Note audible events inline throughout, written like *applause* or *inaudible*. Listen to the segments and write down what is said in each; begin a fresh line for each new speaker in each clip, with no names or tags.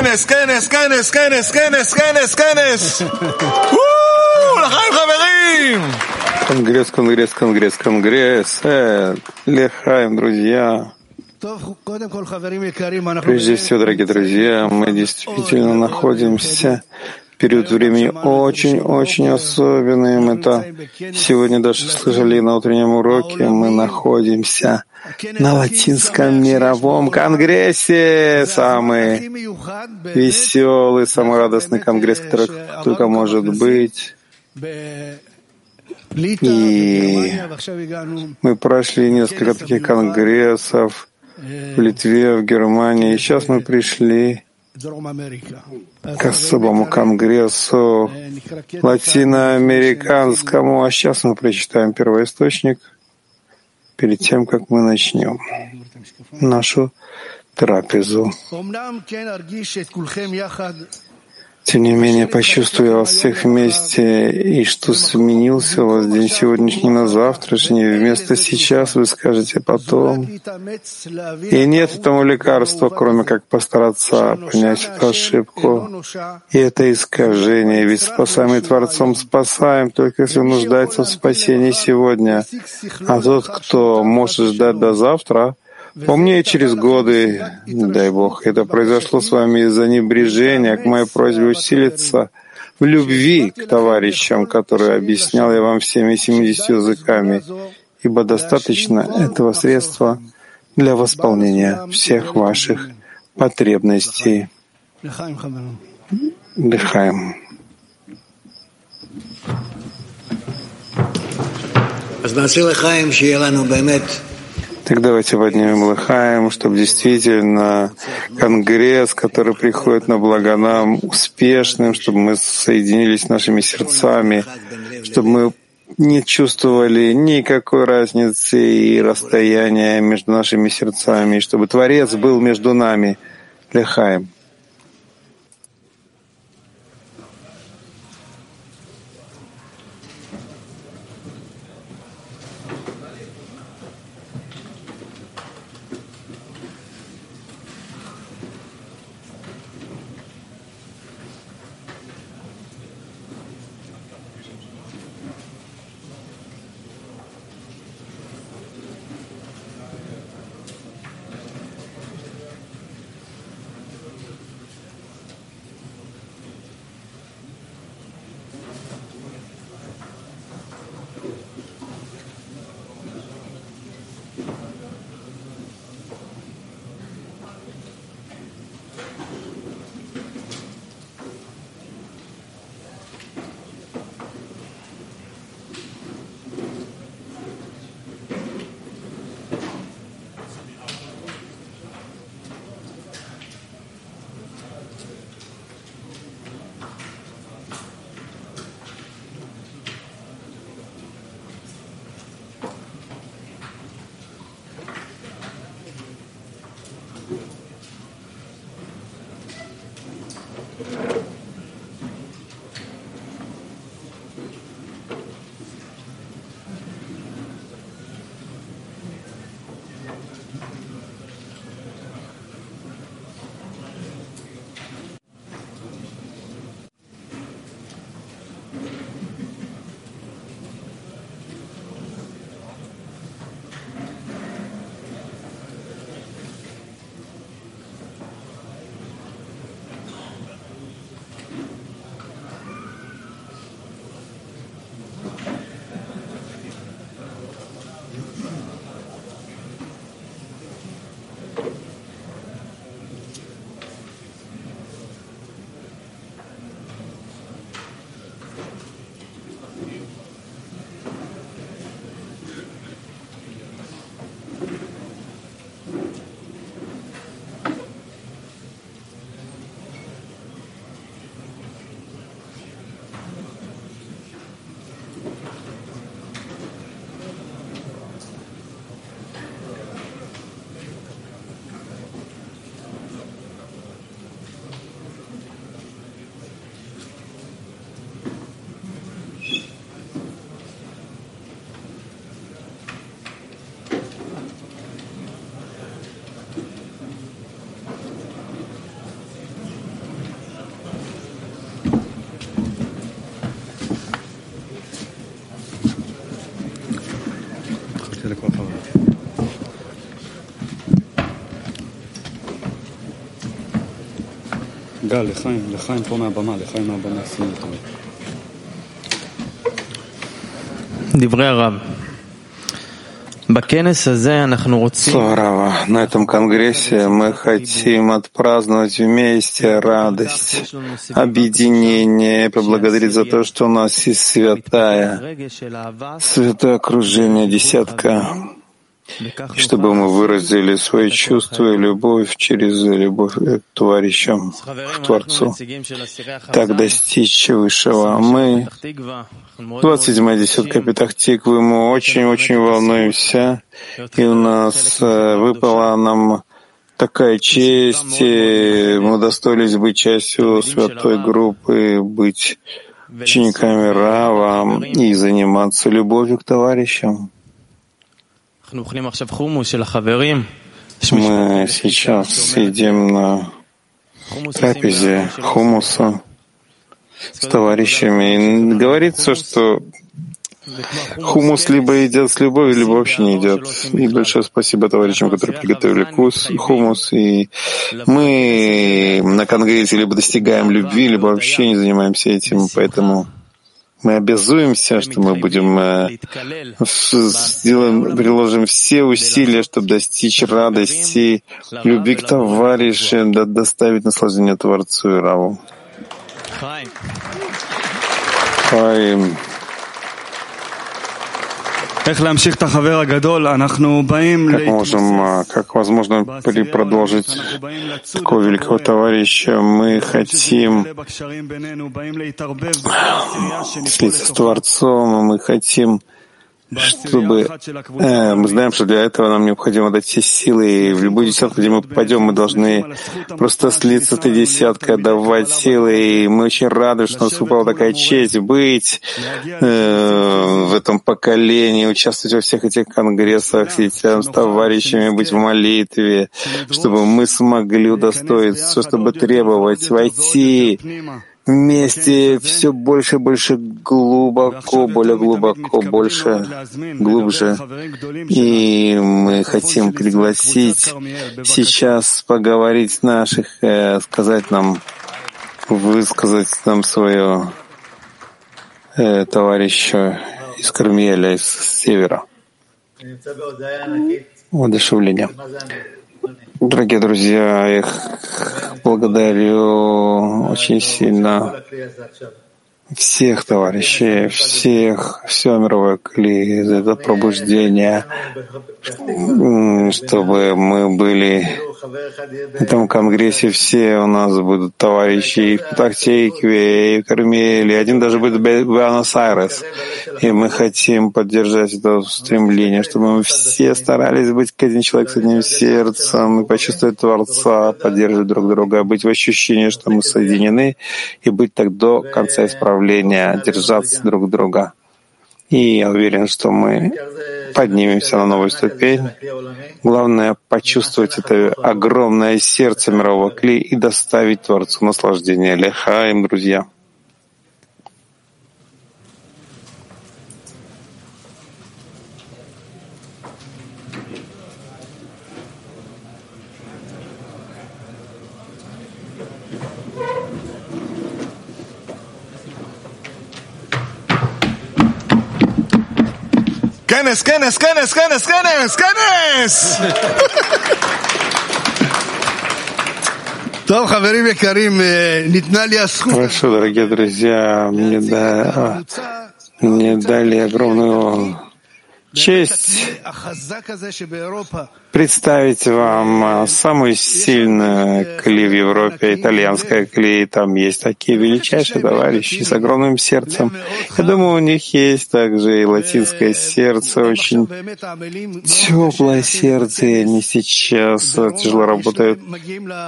כנס, כנס, כנס, כנס, כנס, כנס, כנס! לחיים חברים!
Конгресс, конгресс, конгресс, конгресс. Э, лехаем, друзья. Прежде всего, дорогие друзья, мы действительно находимся в период времени очень-очень особенным. Это сегодня даже слышали на утреннем уроке. Мы находимся на Латинском мировом конгрессе. Самый веселый, самый радостный конгресс, который только может быть. И мы прошли несколько таких конгрессов в Литве, в Германии. И сейчас мы пришли к особому конгрессу латиноамериканскому. А сейчас мы прочитаем первоисточник перед тем, как мы начнем нашу трапезу. Тем не менее, почувствую вас всех вместе, и что сменился у вас день сегодняшний на завтрашний. Вместо сейчас вы скажете потом. И нет этому лекарства, кроме как постараться понять эту ошибку. И это искажение. Ведь спасаемый Творцом спасаем, только если нуждается в спасении сегодня. А тот, кто может ждать до завтра, Помни, через годы, дай Бог, это произошло с вами из-за небрежения к моей просьбе усилиться в любви к товарищам, которые объяснял я вам всеми 70 языками, ибо достаточно этого средства для восполнения всех ваших потребностей. Дыхаем.
אז נעשה לחיים שיהיה לנו באמת
так давайте поднимем лыхаем, чтобы действительно конгресс, который приходит на благо нам, успешным, чтобы мы соединились нашими сердцами, чтобы мы не чувствовали никакой разницы и расстояния между нашими сердцами, и чтобы Творец был между нами. Лехаем.
גל, לחיים, לחיים פה מהבמה, לחיים מהבמה, שים אותו.
דברי הרב.
Слава На этом конгрессе мы хотим отпраздновать вместе радость, объединение, поблагодарить за то, что у нас есть святая, святое окружение, десятка чтобы мы выразили свои чувства и любовь через любовь к товарищам, к Творцу, так достичь высшего. Мы, 27-я десятка Петахтиквы, мы очень-очень волнуемся, и у нас э, выпала нам такая честь, и мы удостоились быть частью святой группы, быть учениками Рава и заниматься любовью к товарищам. Мы сейчас сидим на трапезе хумуса с товарищами. И говорится, что хумус либо едят с любовью, либо вообще не едят. И большое спасибо товарищам, которые приготовили кус, хумус. И мы на конгрессе либо достигаем любви, либо вообще не занимаемся этим, поэтому мы обязуемся, что мы будем э, сделаем, приложим все усилия, чтобы достичь радости, любви к товарищам, да, доставить наслаждение Творцу и Раву. Хаим. Как можем, а, как возможно при- продолжить такого великого товарища? Мы хотим слиться с Творцом, мы хотим чтобы э, мы знаем, что для этого нам необходимо дать все силы, и в любую десятку, где мы попадем, мы должны просто слиться этой десяткой, давать силы, и мы очень рады, что у нас выпала такая честь быть э, в этом поколении, участвовать во всех этих конгрессах, сидеть с товарищами, быть в молитве, чтобы мы смогли удостоиться, чтобы требовать, войти вместе все больше и больше глубоко, более глубоко, больше, глубже. И мы хотим пригласить сейчас поговорить наших, э, сказать нам, высказать нам свое э, товарища из Кармиеля, из севера. Воодушевление. Дорогие друзья, я их благодарю очень сильно. Всех товарищей, всех, все мировое кли за это пробуждение, чтобы мы были на этом конгрессе все у нас будут товарищи и в Патахтейкве, и в Кармеле, один даже будет в Буэнос-Айрес. И мы хотим поддержать это стремление, чтобы мы все старались быть как один человек с одним сердцем и почувствовать Творца, поддерживать друг друга, быть в ощущении, что мы соединены, и быть так до конца исправления, держаться друг друга. И я уверен, что мы поднимемся на новую ступень. Главное — почувствовать это огромное сердце мирового кли и доставить Творцу наслаждение. Лехаим, друзья.
Canes, canes, canes, canes, canes, canes!
Хорошо, дорогие друзья, мне, да, мне дали огромную честь представить вам э, самую сильную клей в Европе, итальянская клей. Там есть такие величайшие товарищи с огромным сердцем. Я думаю, у них есть также и латинское сердце, очень теплое сердце, и они сейчас тяжело работают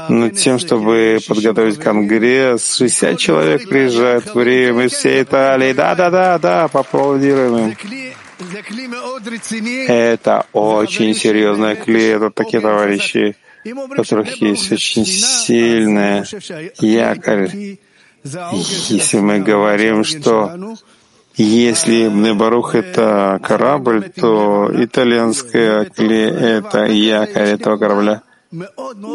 над тем, чтобы подготовить конгресс. 60 человек приезжает в Рим из всей Италии. Да-да-да-да, поаплодируем им. Это очень серьезная клей, это такие товарищи, у которых есть очень сильная якорь. Если мы говорим, что если Небарух — это корабль, то итальянская клей — это якорь этого корабля —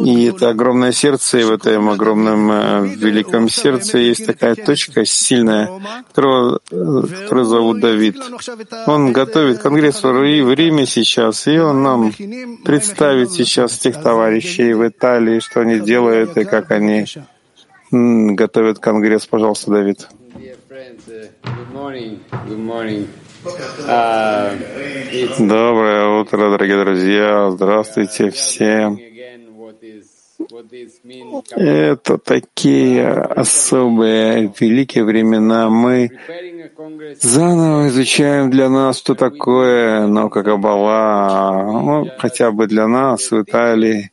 и это огромное сердце, и в этом огромном э, великом сердце есть такая точка сильная, которую, э, которую зовут Давид. Он готовит конгресс в Риме сейчас, и он нам представит сейчас тех товарищей в Италии, что они делают и как они готовят конгресс. Пожалуйста, Давид. Доброе утро, дорогие друзья. Здравствуйте всем. *laughs* Это такие особые великие времена. Мы заново изучаем для нас, что такое наука Каббала, ну, хотя бы для нас в Италии.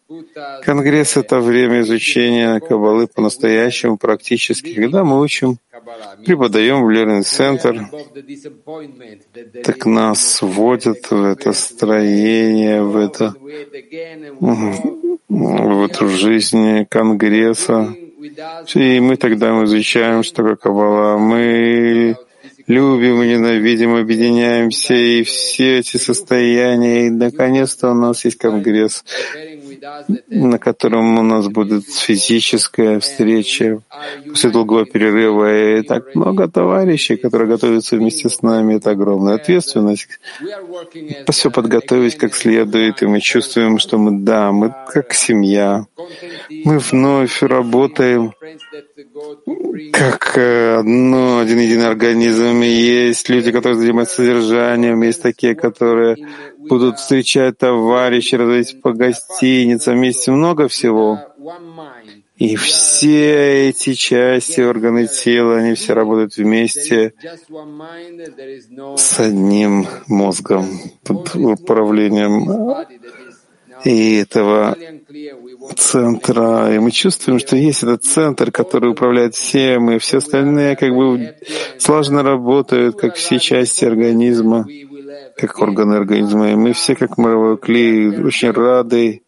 Конгресс — это время изучения Каббалы по-настоящему, практически, когда мы учим, преподаем в Learning Center, так нас вводят в это строение, в это в эту жизнь Конгресса. И мы тогда изучаем, что Каббала. Мы любим ненавидим, объединяемся, и все эти состояния, и наконец-то у нас есть Конгресс, на котором у нас будет физическая встреча после долгого перерыва. И так много товарищей, которые готовятся вместе с нами. Это огромная ответственность. Все подготовить как следует, и мы чувствуем, что мы, да, мы как семья. Мы вновь работаем как э, одно, один единый организм. И есть люди, которые занимаются содержанием, есть такие, которые будут встречать товарищей, разводить по гостиницам, есть много всего. И все эти части, органы тела, они все работают вместе с одним мозгом, под управлением и этого центра. И мы чувствуем, что есть этот центр, который управляет всем, и все остальные как бы слаженно работают, как все части организма, как органы организма. И мы все, как моровой клей, очень рады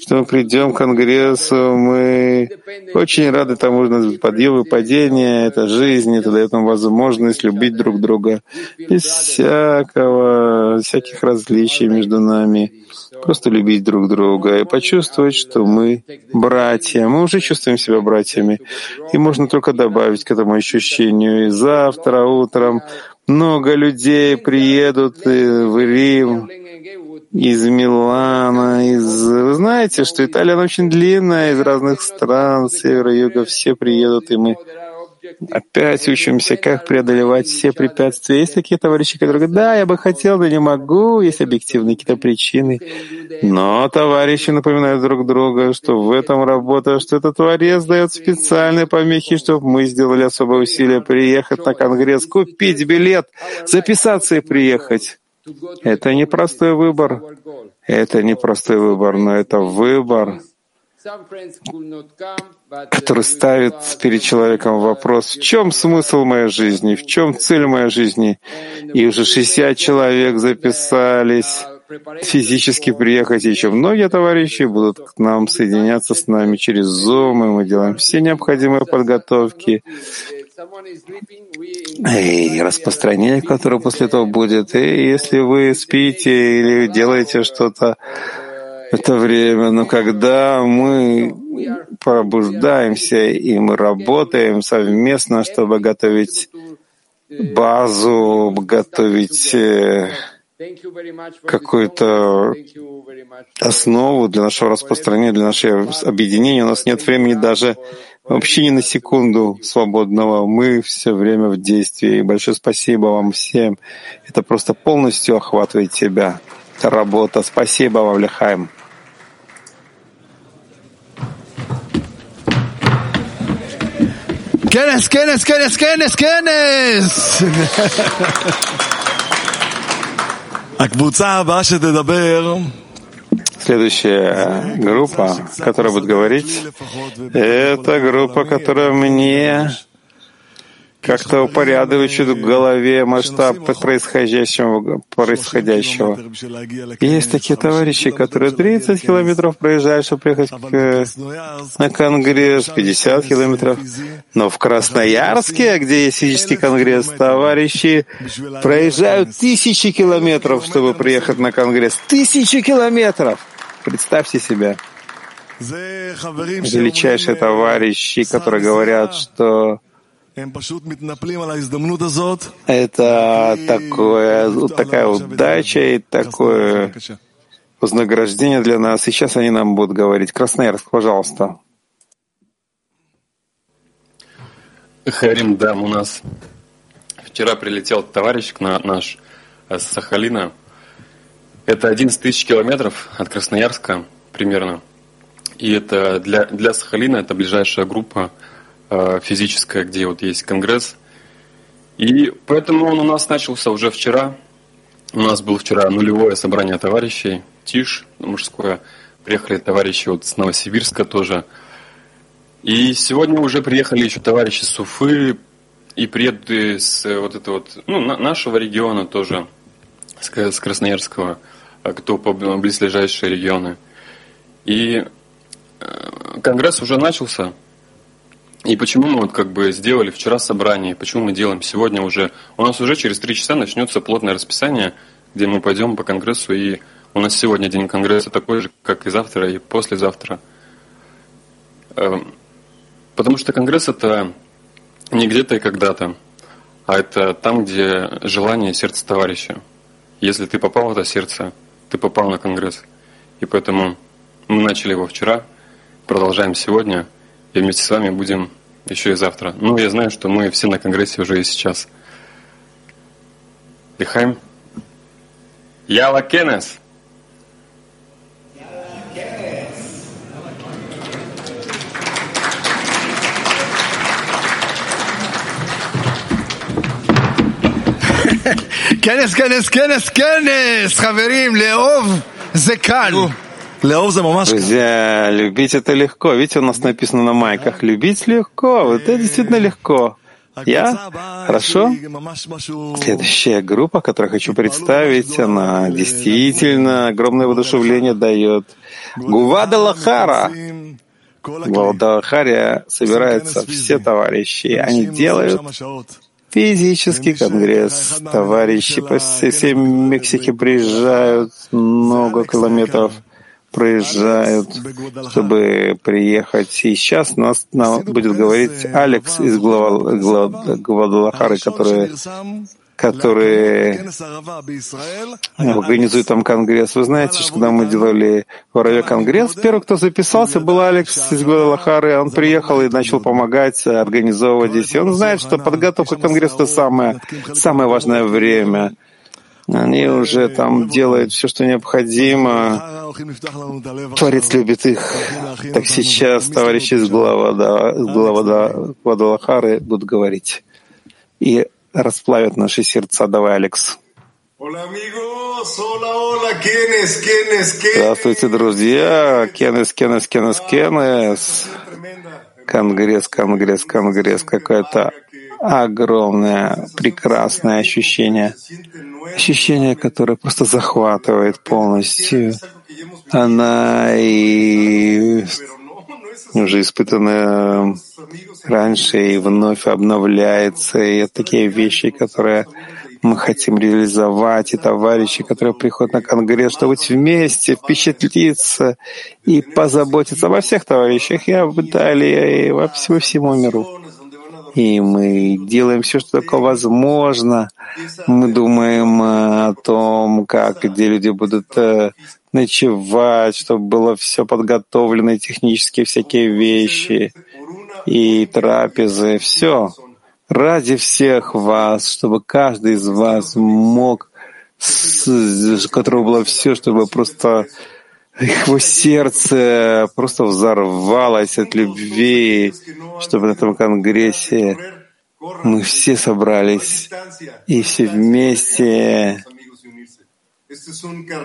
что мы придем к Конгрессу, мы очень рады тому, что подъем и это жизнь, это дает нам возможность любить друг друга без всякого, всяких различий между нами, просто любить друг друга и почувствовать, что мы братья. Мы уже чувствуем себя братьями, и можно только добавить к этому ощущению. И завтра утром много людей приедут в Рим, из Милана, из... Вы знаете, что Италия она очень длинная, из разных стран, севера, юга, все приедут, и мы опять учимся, как преодолевать все препятствия. Есть такие товарищи, которые говорят, да, я бы хотел, но не могу, есть объективные какие-то причины. Но товарищи напоминают друг друга, что в этом работа, что этот творец дает специальные помехи, чтобы мы сделали особое усилие приехать на Конгресс, купить билет, записаться и приехать. Это не простой выбор. Это не простой выбор, но это выбор, который ставит перед человеком вопрос, в чем смысл моей жизни, в чем цель моей жизни. И уже 60 человек записались физически приехать. И еще многие товарищи будут к нам соединяться с нами через Zoom, и мы делаем все необходимые подготовки и распространение, которое после этого будет. И если вы спите или делаете что-то это время, но когда мы пробуждаемся и мы работаем совместно, чтобы готовить базу, готовить э, какую-то основу для нашего распространения, для нашего объединения. У нас нет времени даже вообще ни на секунду свободного. Мы все время в действии. И большое спасибо вам всем. Это просто полностью охватывает тебя. Работа. Спасибо вам, Лехаем.
¿Quiénes, quiénes, quiénes, quiénes, quiénes?
Следующая группа, которая будет говорить, это группа, которая мне как-то упорядочит в голове масштаб происходящего, происходящего. Есть такие товарищи, которые 30 километров проезжают, чтобы приехать к, на конгресс, 50 километров. Но в Красноярске, где есть физический конгресс, товарищи проезжают тысячи километров, чтобы приехать на конгресс. Тысячи километров! Представьте себя. Величайшие товарищи, которые говорят, что это такое, такая удача и такое вознаграждение для нас. Сейчас они нам будут говорить. Красноярск, пожалуйста.
Харим да, у нас. Вчера прилетел товарищ на наш э, с Сахалина. Это 11 тысяч километров от Красноярска примерно. И это для, для Сахалина это ближайшая группа – э, физическая, где вот есть конгресс. И поэтому он у нас начался уже вчера. У нас было вчера нулевое собрание товарищей, ТИШ мужское. Приехали товарищи вот с Новосибирска тоже. И сегодня уже приехали еще товарищи с Уфы и приедут с э, вот этого вот, ну, на- нашего региона тоже, с, Красноярского, а кто по близлежащие регионы. И э, конгресс уже начался. И почему мы вот как бы сделали вчера собрание, почему мы делаем сегодня уже? У нас уже через три часа начнется плотное расписание, где мы пойдем по конгрессу, и у нас сегодня день конгресса такой же, как и завтра, и послезавтра. Эм, Потому что Конгресс это не где-то и когда-то, а это там, где желание сердца товарища. Если ты попал в это сердце, ты попал на Конгресс. И поэтому мы начали его вчера, продолжаем сегодня, и вместе с вами будем еще и завтра. Ну, я знаю, что мы все на Конгрессе уже и сейчас. Лихайм. Яла Кенес!
כנס, כנס, כנס, כנס! חברים, לאהוב זה קל.
Друзья, любить это легко. Видите, у нас написано на майках. Любить легко. Вот это действительно легко. Я? Хорошо? Следующая группа, которую хочу представить, она действительно огромное воодушевление дает.
Гувада
Лахара. Гвалдалахаре собираются все товарищи. Они делают физический конгресс. Товарищи по всей Мексике приезжают много километров проезжают, чтобы приехать. Сейчас нас, нам будет говорить Алекс из Гвадалахары, который, который организует там конгресс. Вы знаете, что когда мы делали в Араве конгресс, первый, кто записался, был Алекс из Гвадалахары. Он приехал и начал помогать, организовывать здесь. И он знает, что подготовка к конгрессу — это самое, самое важное время. Они уже там делают все, что необходимо. Творец любит их. Так сейчас товарищи из Гвадалахары будут говорить. И расплавят наши сердца. Давай, Алекс. Здравствуйте, друзья. Кенес, Кенес, Кенес, Кенес. Конгресс, конгресс, конгресс. Какое-то огромное, прекрасное ощущение. Ощущение, которое просто захватывает полностью. Она и уже испытанная раньше и вновь обновляется. И это такие вещи, которые мы хотим реализовать, и товарищи, которые приходят на Конгресс, чтобы быть вместе, впечатлиться и позаботиться обо всех товарищах и об Италии, и во всему, всему миру. И мы делаем все, что только возможно. Мы думаем э, о том, как, где люди будут э, ночевать, чтобы было все подготовлено, технические всякие вещи, и трапезы, все ради всех вас, чтобы каждый из вас мог, у которого было все, чтобы просто его сердце просто взорвалось от любви, чтобы на этом конгрессе мы все собрались и все вместе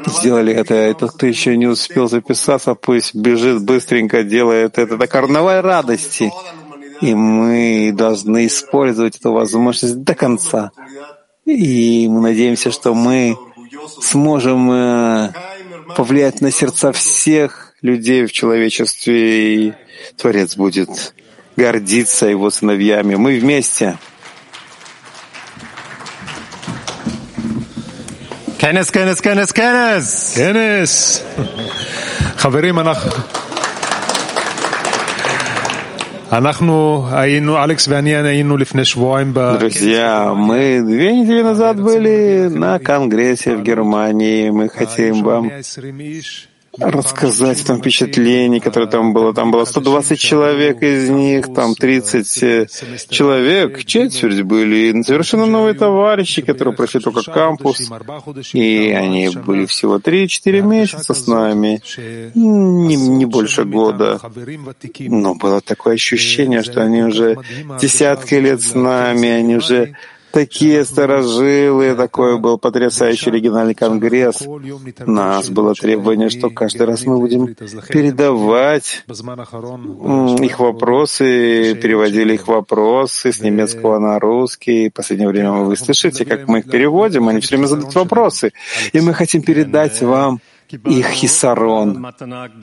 сделали это. И тот, кто еще не успел записаться, пусть бежит быстренько, делает это. Это карнавал радости. И мы должны использовать эту возможность до конца. И мы надеемся, что мы сможем повлияет на сердца всех людей в человечестве, и Творец будет гордиться его сыновьями. Мы вместе.
Кенес, кенес, кенес, кенес! Кенес! Хаверим, анах...
Друзья, мы две недели назад были на конгрессе в Германии. Мы хотим вам рассказать о том впечатлении, которое там было. Там было 120 человек, из них там 30 э, человек, четверть были совершенно новые товарищи, которые прошли только кампус, и они были всего 3-4 месяца с нами, не, не больше года. Но было такое ощущение, что они уже десятки лет с нами, они уже такие старожилы, такой был потрясающий региональный конгресс. У нас было требование, что каждый раз мы будем передавать м, их вопросы, переводили их вопросы с немецкого на русский. В последнее время вы слышите, как мы их переводим, они все время задают вопросы. И мы хотим передать вам их хисарон.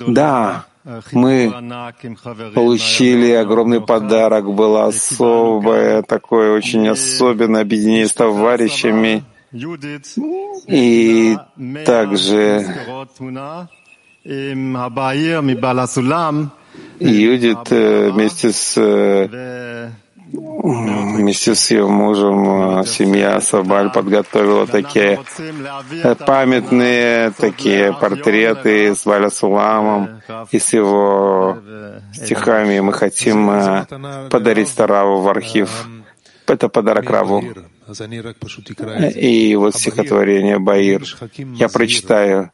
Да, мы получили огромный подарок, было особое, такое очень особенное объединение с товарищами. И также Юдит э, вместе с э, вместе с ее мужем э, семья Сабаль подготовила такие памятные такие портреты с Валя Суламом и с его стихами. Мы хотим э, подарить Тараву в архив. Это подарок Раву. И вот стихотворение Баир. Я прочитаю.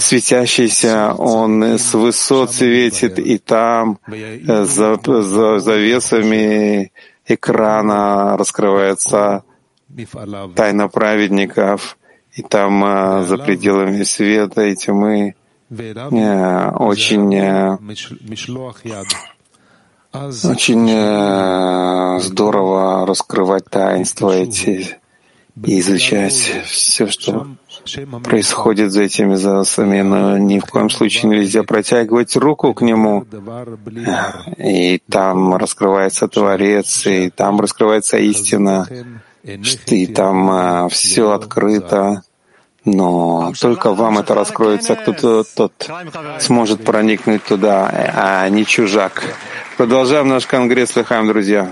Светящийся он с высот светит, и там за, за завесами экрана раскрывается тайна праведников, и там а, за пределами света и тьмы э, очень э, очень э, здорово раскрывать таинства эти и изучать все, что происходит за этими засами, но ни в коем случае нельзя протягивать руку к нему, и там раскрывается Творец, и там раскрывается истина, и там а, все открыто, но только вам это раскроется, кто-то тот сможет проникнуть туда, а не чужак. Продолжаем наш конгресс, Лехаем, друзья.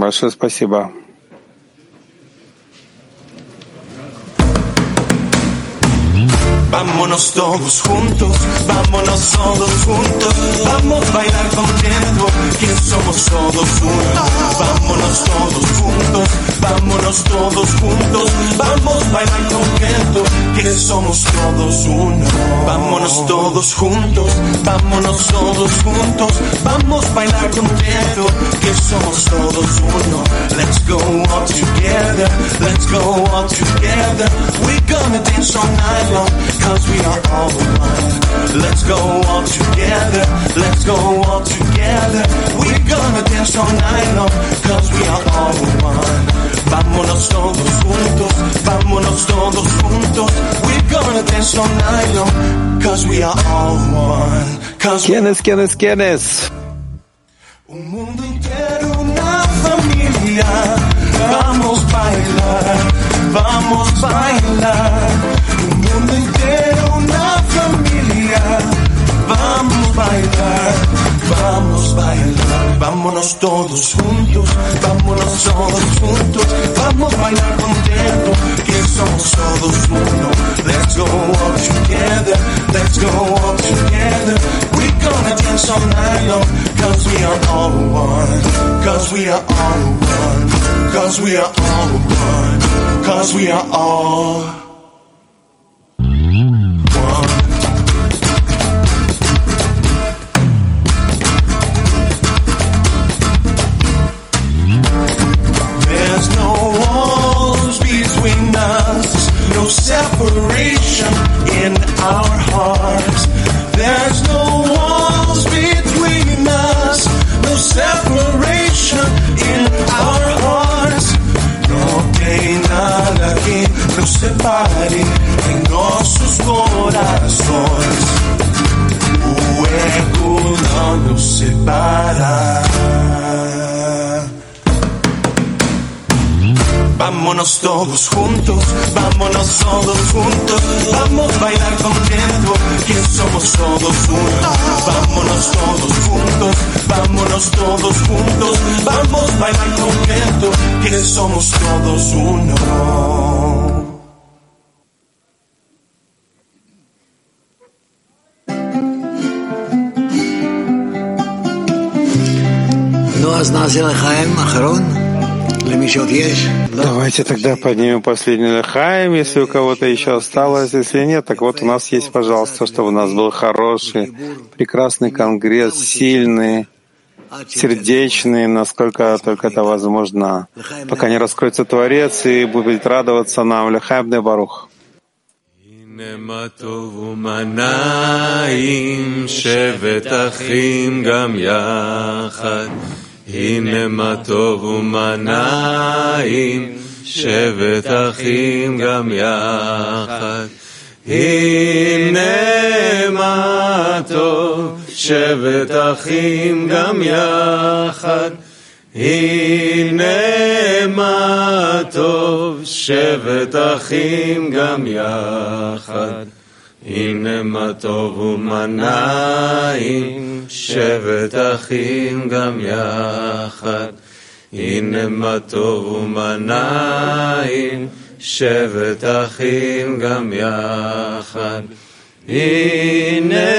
Большое спасибо.
Vámonos todos juntos, vámonos todos juntos, vamos a bailar contento, que somos todos uno. Vámonos todos juntos, vámonos todos juntos, vamos a bailar contento, que somos todos uno. Vámonos todos juntos, vámonos todos juntos, vamos a bailar contento, que somos todos uno. Let's go all together, let's go all together, we're gonna dance all night long. Cause we are all one. Let's go all together, let's go all together. We're gonna dance all night long, cause we are all one. Vámonos todos juntos, vámonos todos juntos. We're gonna dance all night long, cause we are all one. Cause
¿Quiénes, quiénes, quiénes?
Un mundo entero, una familia. Vamos a bailar, vamos a bailar. Un mundo entero. Vamos a bailar, vamos a bailar. Vámonos todos juntos, vámonos todos juntos. Vamos a bailar contento, que somos todos uno. Let's go all together, let's go all together. We're gonna dance all night long, cause we are all one. Cause we are all one. Cause we are all one. Cause we are all somos todos uno.
Давайте тогда поднимем последний лехаем, если у кого-то еще осталось. Если нет, так вот у нас есть, пожалуйста, чтобы у нас был хороший, прекрасный конгресс, сильный, сердечный, насколько только это возможно, пока не раскроется Творец и будет радоваться нам. Лихаем де Барух.
הנה מה טוב ומה נעים, שבת אחים גם יחד. הנה מה טוב ומה נעים, שבת אחים גם יחד. הנה מה טוב, שבת אחים גם יחד. הנה מה טוב, שבת אחים גם יחד. הנה מה טוב ומה נעים, שבת אחים גם יחד. הנה מה טוב ומה נעים, שבת אחים גם יחד. הנה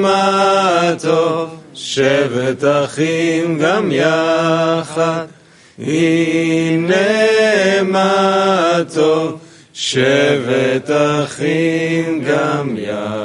מה טוב, שבת אחים גם יחד. הנה מה טוב, שבת אחים גם יחד.